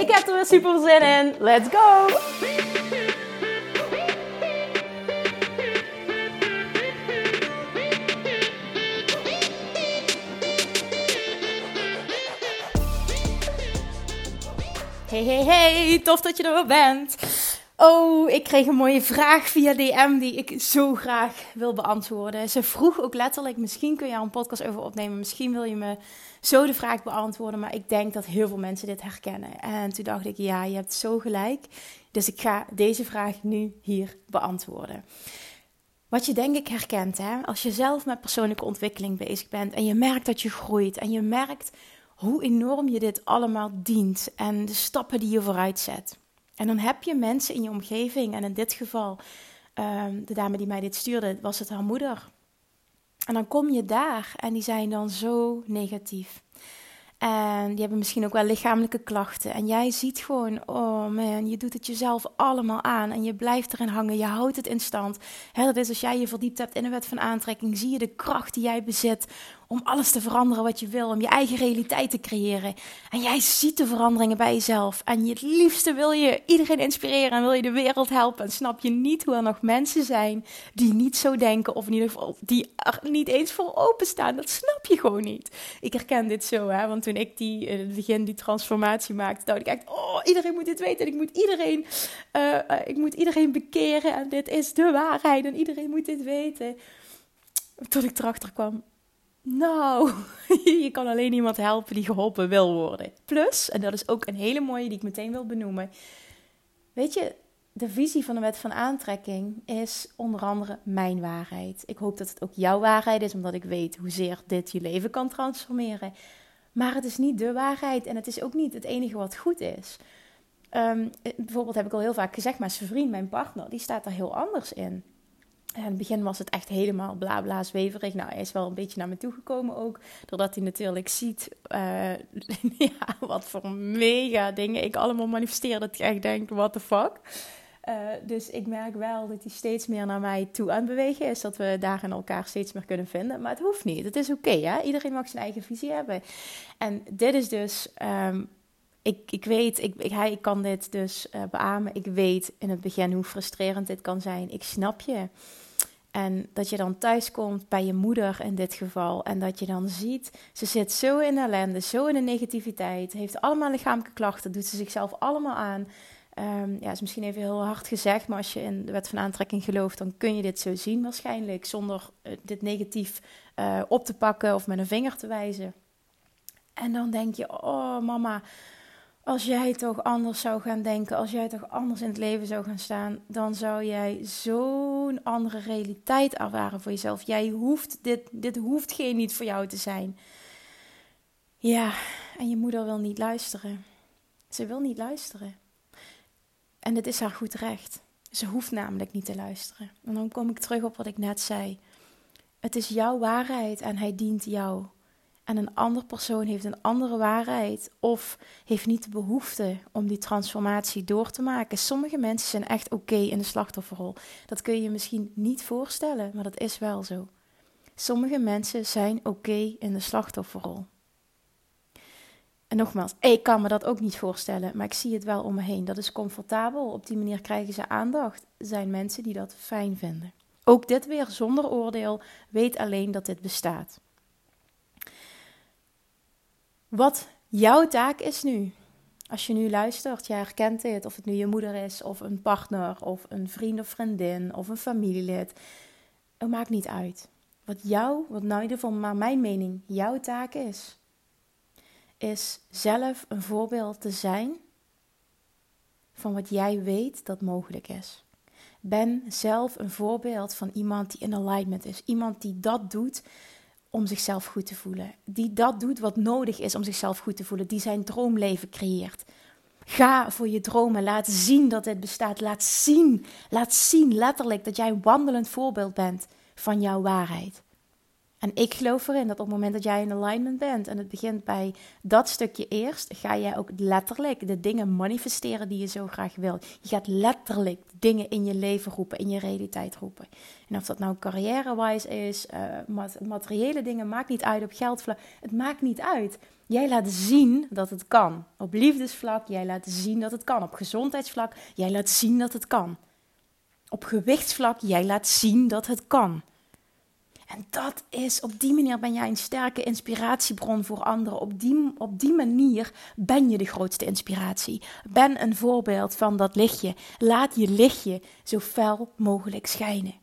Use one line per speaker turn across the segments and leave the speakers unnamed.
Ik heb er weer super zin in. Let's go! Hey, hey, hey, tof dat je er weer bent. Oh, ik kreeg een mooie vraag via DM die ik zo graag wil beantwoorden. Ze vroeg ook letterlijk: misschien kun je een podcast over opnemen. Misschien wil je me zo de vraag beantwoorden. Maar ik denk dat heel veel mensen dit herkennen. En toen dacht ik: ja, je hebt zo gelijk. Dus ik ga deze vraag nu hier beantwoorden. Wat je denk ik herkent, hè? als je zelf met persoonlijke ontwikkeling bezig bent en je merkt dat je groeit en je merkt hoe enorm je dit allemaal dient en de stappen die je vooruit zet. En dan heb je mensen in je omgeving, en in dit geval, um, de dame die mij dit stuurde, was het haar moeder. En dan kom je daar en die zijn dan zo negatief. En die hebben misschien ook wel lichamelijke klachten. En jij ziet gewoon, oh man, je doet het jezelf allemaal aan. En je blijft erin hangen, je houdt het in stand. Dat is als jij je verdiept hebt in de wet van aantrekking, zie je de kracht die jij bezit om alles te veranderen wat je wil, om je eigen realiteit te creëren. En jij ziet de veranderingen bij jezelf. En je het liefste wil je iedereen inspireren en wil je de wereld helpen. En snap je niet hoe er nog mensen zijn die niet zo denken, of in ieder geval die er niet eens voor openstaan. Dat snap je gewoon niet. Ik herken dit zo, hè, want toen ik die, in het begin die transformatie maakte, dacht ik echt, oh, iedereen moet dit weten. En ik moet iedereen, uh, ik moet iedereen bekeren. En dit is de waarheid. En iedereen moet dit weten. Tot ik erachter kwam, nou, je kan alleen iemand helpen die geholpen wil worden. Plus, en dat is ook een hele mooie die ik meteen wil benoemen. Weet je, de visie van de wet van aantrekking is onder andere mijn waarheid. Ik hoop dat het ook jouw waarheid is, omdat ik weet hoezeer dit je leven kan transformeren. Maar het is niet de waarheid en het is ook niet het enige wat goed is. Um, bijvoorbeeld heb ik al heel vaak gezegd, maar zijn vriend, mijn partner, die staat er heel anders in in het begin was het echt helemaal bla bla zweverig. Nou, hij is wel een beetje naar me toegekomen ook. Doordat hij natuurlijk ziet uh, ja, wat voor mega dingen ik allemaal manifesteer. Dat hij echt denkt, what the fuck. Uh, dus ik merk wel dat hij steeds meer naar mij toe aan het bewegen is. Dat we daarin elkaar steeds meer kunnen vinden. Maar het hoeft niet. Het is oké. Okay, Iedereen mag zijn eigen visie hebben. En dit is dus um, ik, ik weet, ik, ik, hij, ik kan dit dus uh, beamen. Ik weet in het begin hoe frustrerend dit kan zijn. Ik snap je. En dat je dan thuis komt bij je moeder in dit geval. En dat je dan ziet, ze zit zo in ellende, zo in de negativiteit. Heeft allemaal lichamelijke klachten, doet ze zichzelf allemaal aan. Um, ja, is misschien even heel hard gezegd, maar als je in de wet van aantrekking gelooft, dan kun je dit zo zien waarschijnlijk. Zonder uh, dit negatief uh, op te pakken of met een vinger te wijzen. En dan denk je, oh mama, als jij toch anders zou gaan denken, als jij toch anders in het leven zou gaan staan, dan zou jij zo'n andere realiteit ervaren voor jezelf. Jij hoeft, dit, dit hoeft geen niet voor jou te zijn. Ja, en je moeder wil niet luisteren. Ze wil niet luisteren. En dit is haar goed recht. Ze hoeft namelijk niet te luisteren. En dan kom ik terug op wat ik net zei. Het is jouw waarheid en hij dient jou en een ander persoon heeft een andere waarheid of heeft niet de behoefte om die transformatie door te maken. Sommige mensen zijn echt oké in de slachtofferrol. Dat kun je je misschien niet voorstellen, maar dat is wel zo. Sommige mensen zijn oké in de slachtofferrol. En nogmaals, ik kan me dat ook niet voorstellen, maar ik zie het wel om me heen. Dat is comfortabel. Op die manier krijgen ze aandacht. Er zijn mensen die dat fijn vinden. Ook dit weer zonder oordeel. Weet alleen dat dit bestaat. Wat jouw taak is nu. Als je nu luistert, je herkent dit, of het nu je moeder is, of een partner, of een vriend of vriendin, of een familielid. Het maakt niet uit. Wat jou, wat nou in ieder geval maar mijn mening, jouw taak is, is zelf een voorbeeld te zijn van wat jij weet dat mogelijk is. Ben zelf een voorbeeld van iemand die in alignment is. Iemand die dat doet om zichzelf goed te voelen. Die dat doet wat nodig is om zichzelf goed te voelen. Die zijn droomleven creëert. Ga voor je dromen. Laat zien dat dit bestaat. Laat zien, laat zien letterlijk dat jij een wandelend voorbeeld bent van jouw waarheid. En ik geloof erin dat op het moment dat jij in alignment bent en het begint bij dat stukje eerst, ga jij ook letterlijk de dingen manifesteren die je zo graag wil. Je gaat letterlijk dingen in je leven roepen, in je realiteit roepen. En of dat nou carrière-wise is, uh, materiële dingen, maakt niet uit op geldvlak. Het maakt niet uit. Jij laat zien dat het kan. Op liefdesvlak, jij laat zien dat het kan. Op gezondheidsvlak, jij laat zien dat het kan. Op gewichtsvlak, jij laat zien dat het kan. En dat is, op die manier ben jij een sterke inspiratiebron voor anderen. Op die, op die manier ben je de grootste inspiratie. Ben een voorbeeld van dat lichtje. Laat je lichtje zo fel mogelijk schijnen.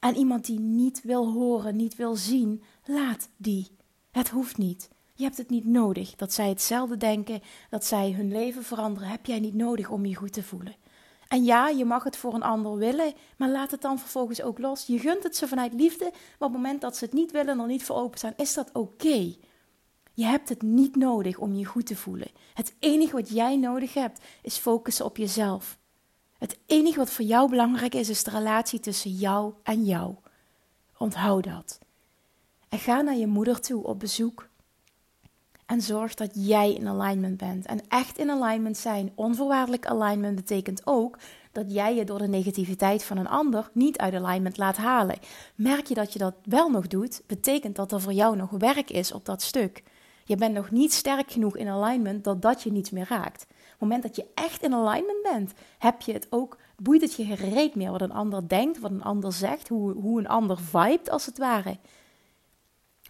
En iemand die niet wil horen, niet wil zien, laat die. Het hoeft niet. Je hebt het niet nodig dat zij hetzelfde denken, dat zij hun leven veranderen. Heb jij niet nodig om je goed te voelen. En ja, je mag het voor een ander willen, maar laat het dan vervolgens ook los. Je gunt het ze vanuit liefde, maar op het moment dat ze het niet willen en er niet voor open zijn, is dat oké. Je hebt het niet nodig om je goed te voelen. Het enige wat jij nodig hebt, is focussen op jezelf. Het enige wat voor jou belangrijk is, is de relatie tussen jou en jou. Onthoud dat. En ga naar je moeder toe op bezoek. En zorg dat jij in alignment bent. En echt in alignment zijn, onvoorwaardelijk alignment, betekent ook dat jij je door de negativiteit van een ander niet uit alignment laat halen. Merk je dat je dat wel nog doet, betekent dat er voor jou nog werk is op dat stuk. Je bent nog niet sterk genoeg in alignment dat dat je niets meer raakt. Op het moment dat je echt in alignment bent, heb je het ook, boeit het je gereed meer wat een ander denkt, wat een ander zegt, hoe, hoe een ander vibet als het ware.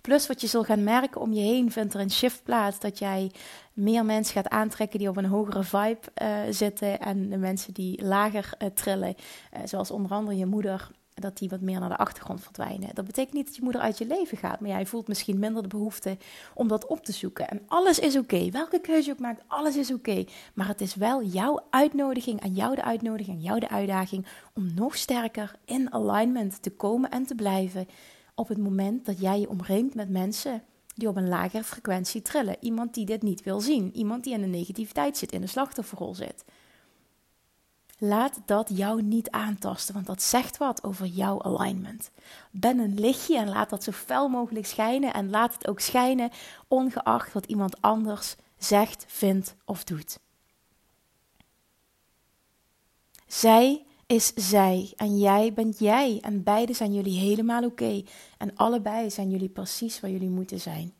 Plus wat je zult gaan merken om je heen, vindt er een shift plaats dat jij meer mensen gaat aantrekken die op een hogere vibe uh, zitten en de mensen die lager uh, trillen, uh, zoals onder andere je moeder, dat die wat meer naar de achtergrond verdwijnen. Dat betekent niet dat je moeder uit je leven gaat, maar jij voelt misschien minder de behoefte om dat op te zoeken. En alles is oké. Welke keuze je ook maakt, alles is oké. Maar het is wel jouw uitnodiging en jou de uitnodiging en jou de uitdaging om nog sterker in alignment te komen en te blijven op het moment dat jij je omringt met mensen die op een lagere frequentie trillen. Iemand die dit niet wil zien. Iemand die in de negativiteit zit, in de slachtofferrol zit. Laat dat jou niet aantasten, want dat zegt wat over jouw alignment. Ben een lichtje en laat dat zo fel mogelijk schijnen. En laat het ook schijnen, ongeacht wat iemand anders zegt, vindt of doet. Zij is zij en jij bent jij. En beide zijn jullie helemaal oké. En allebei zijn jullie precies waar jullie moeten zijn.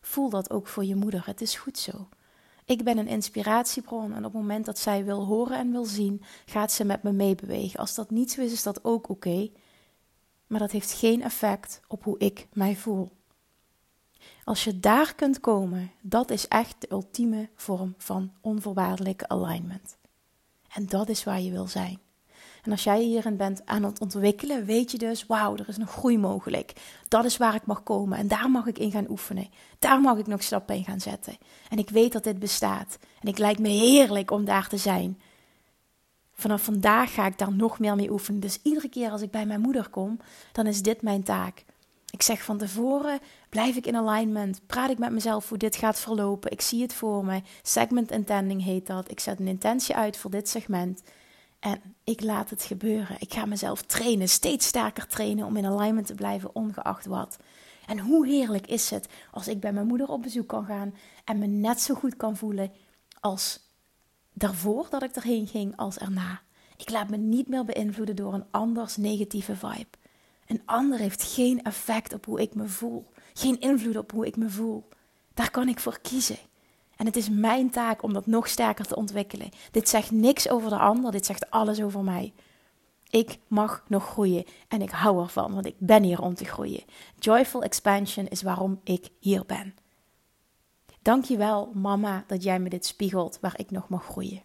Voel dat ook voor je moeder. Het is goed zo. Ik ben een inspiratiebron en op het moment dat zij wil horen en wil zien, gaat ze met me meebewegen. Als dat niet zo is, is dat ook oké. Maar dat heeft geen effect op hoe ik mij voel. Als je daar kunt komen, dat is echt de ultieme vorm van onvoorwaardelijke alignment. En dat is waar je wil zijn. En als jij hierin bent aan het ontwikkelen, weet je dus, wauw, er is nog groei mogelijk. Dat is waar ik mag komen en daar mag ik in gaan oefenen. Daar mag ik nog stappen in gaan zetten. En ik weet dat dit bestaat. En ik lijkt me heerlijk om daar te zijn. Vanaf vandaag ga ik daar nog meer mee oefenen. Dus iedere keer als ik bij mijn moeder kom, dan is dit mijn taak. Ik zeg van tevoren, blijf ik in alignment, praat ik met mezelf hoe dit gaat verlopen. Ik zie het voor me. Segment intending heet dat. Ik zet een intentie uit voor dit segment. En ik laat het gebeuren. Ik ga mezelf trainen, steeds sterker trainen om in alignment te blijven, ongeacht wat. En hoe heerlijk is het als ik bij mijn moeder op bezoek kan gaan en me net zo goed kan voelen als daarvoor dat ik erheen ging als erna. Ik laat me niet meer beïnvloeden door een anders negatieve vibe. Een ander heeft geen effect op hoe ik me voel. Geen invloed op hoe ik me voel. Daar kan ik voor kiezen. En het is mijn taak om dat nog sterker te ontwikkelen. Dit zegt niks over de ander, dit zegt alles over mij. Ik mag nog groeien en ik hou ervan, want ik ben hier om te groeien. Joyful expansion is waarom ik hier ben. Dankjewel, mama, dat jij me dit spiegelt waar ik nog mag groeien.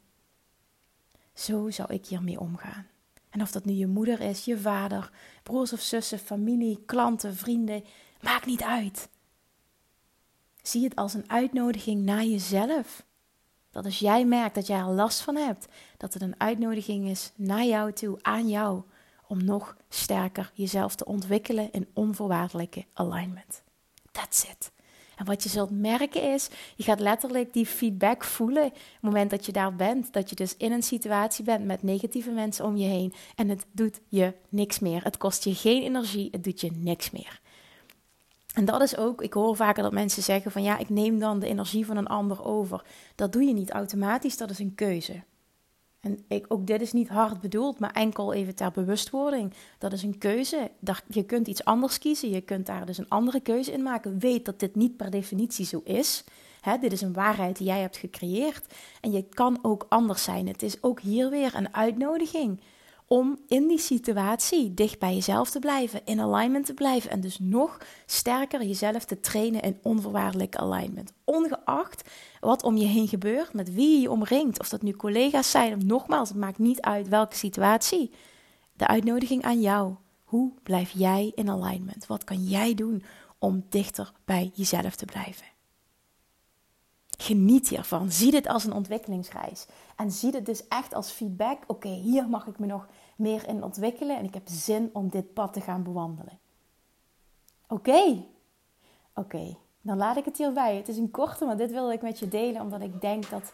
Zo zou ik hiermee omgaan. En of dat nu je moeder is, je vader, broers of zussen, familie, klanten, vrienden, maakt niet uit. Zie het als een uitnodiging naar jezelf. Dat als jij merkt dat jij er last van hebt, dat het een uitnodiging is naar jou toe, aan jou, om nog sterker jezelf te ontwikkelen in onvoorwaardelijke alignment. That's it. En wat je zult merken is, je gaat letterlijk die feedback voelen. Op het moment dat je daar bent, dat je dus in een situatie bent met negatieve mensen om je heen. En het doet je niks meer. Het kost je geen energie, het doet je niks meer. En dat is ook, ik hoor vaker dat mensen zeggen van ja, ik neem dan de energie van een ander over. Dat doe je niet automatisch, dat is een keuze. En ik, ook dit is niet hard bedoeld, maar enkel even ter bewustwording. Dat is een keuze. je kunt iets anders kiezen. Je kunt daar dus een andere keuze in maken. Weet dat dit niet per definitie zo is. dit is een waarheid die jij hebt gecreëerd. En je kan ook anders zijn. Het is ook hier weer een uitnodiging om in die situatie dicht bij jezelf te blijven, in alignment te blijven en dus nog sterker jezelf te trainen in onvoorwaardelijk alignment. Ongeacht wat om je heen gebeurt, met wie je je omringt, of dat nu collega's zijn of nogmaals, het maakt niet uit welke situatie. De uitnodiging aan jou. Hoe blijf jij in alignment? Wat kan jij doen om dichter bij jezelf te blijven? Geniet hiervan. Zie dit als een ontwikkelingsreis. En zie dit dus echt als feedback. Oké, hier mag ik me nog meer in ontwikkelen. En ik heb zin om dit pad te gaan bewandelen. Oké. Oké, dan laat ik het hierbij. Het is een korte, maar dit wilde ik met je delen. Omdat ik denk dat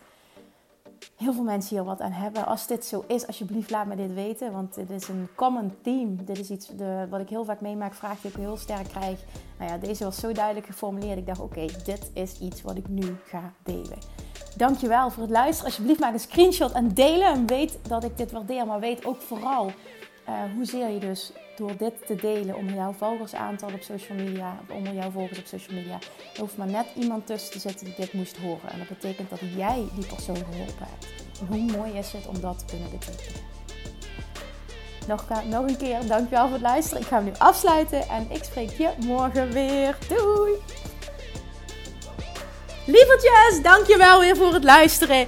heel veel mensen hier wat aan hebben. Als dit zo is, alsjeblieft laat me dit weten. Want dit is een common theme. Dit is iets wat ik heel vaak meemaak, vraag die ik heel sterk krijg. Nou ja, deze was zo duidelijk geformuleerd. Ik dacht, oké, dit is iets wat ik nu ga delen. Dankjewel voor het luisteren. Alsjeblieft maak een screenshot en delen. En weet dat ik dit waardeer. Maar weet ook vooral uh, hoezeer je dus door dit te delen onder jouw volgersaantal op social media, of onder jouw volgers op social media, er hoeft maar net iemand tussen te zitten die dit moest horen. En dat betekent dat jij die persoon geholpen hebt. En hoe mooi is het om dat te kunnen betekenen? Nog, nog een keer, dankjewel voor het luisteren. Ik ga hem nu afsluiten en ik spreek je morgen weer. Doei! Lievertjes, dankjewel weer voor het luisteren.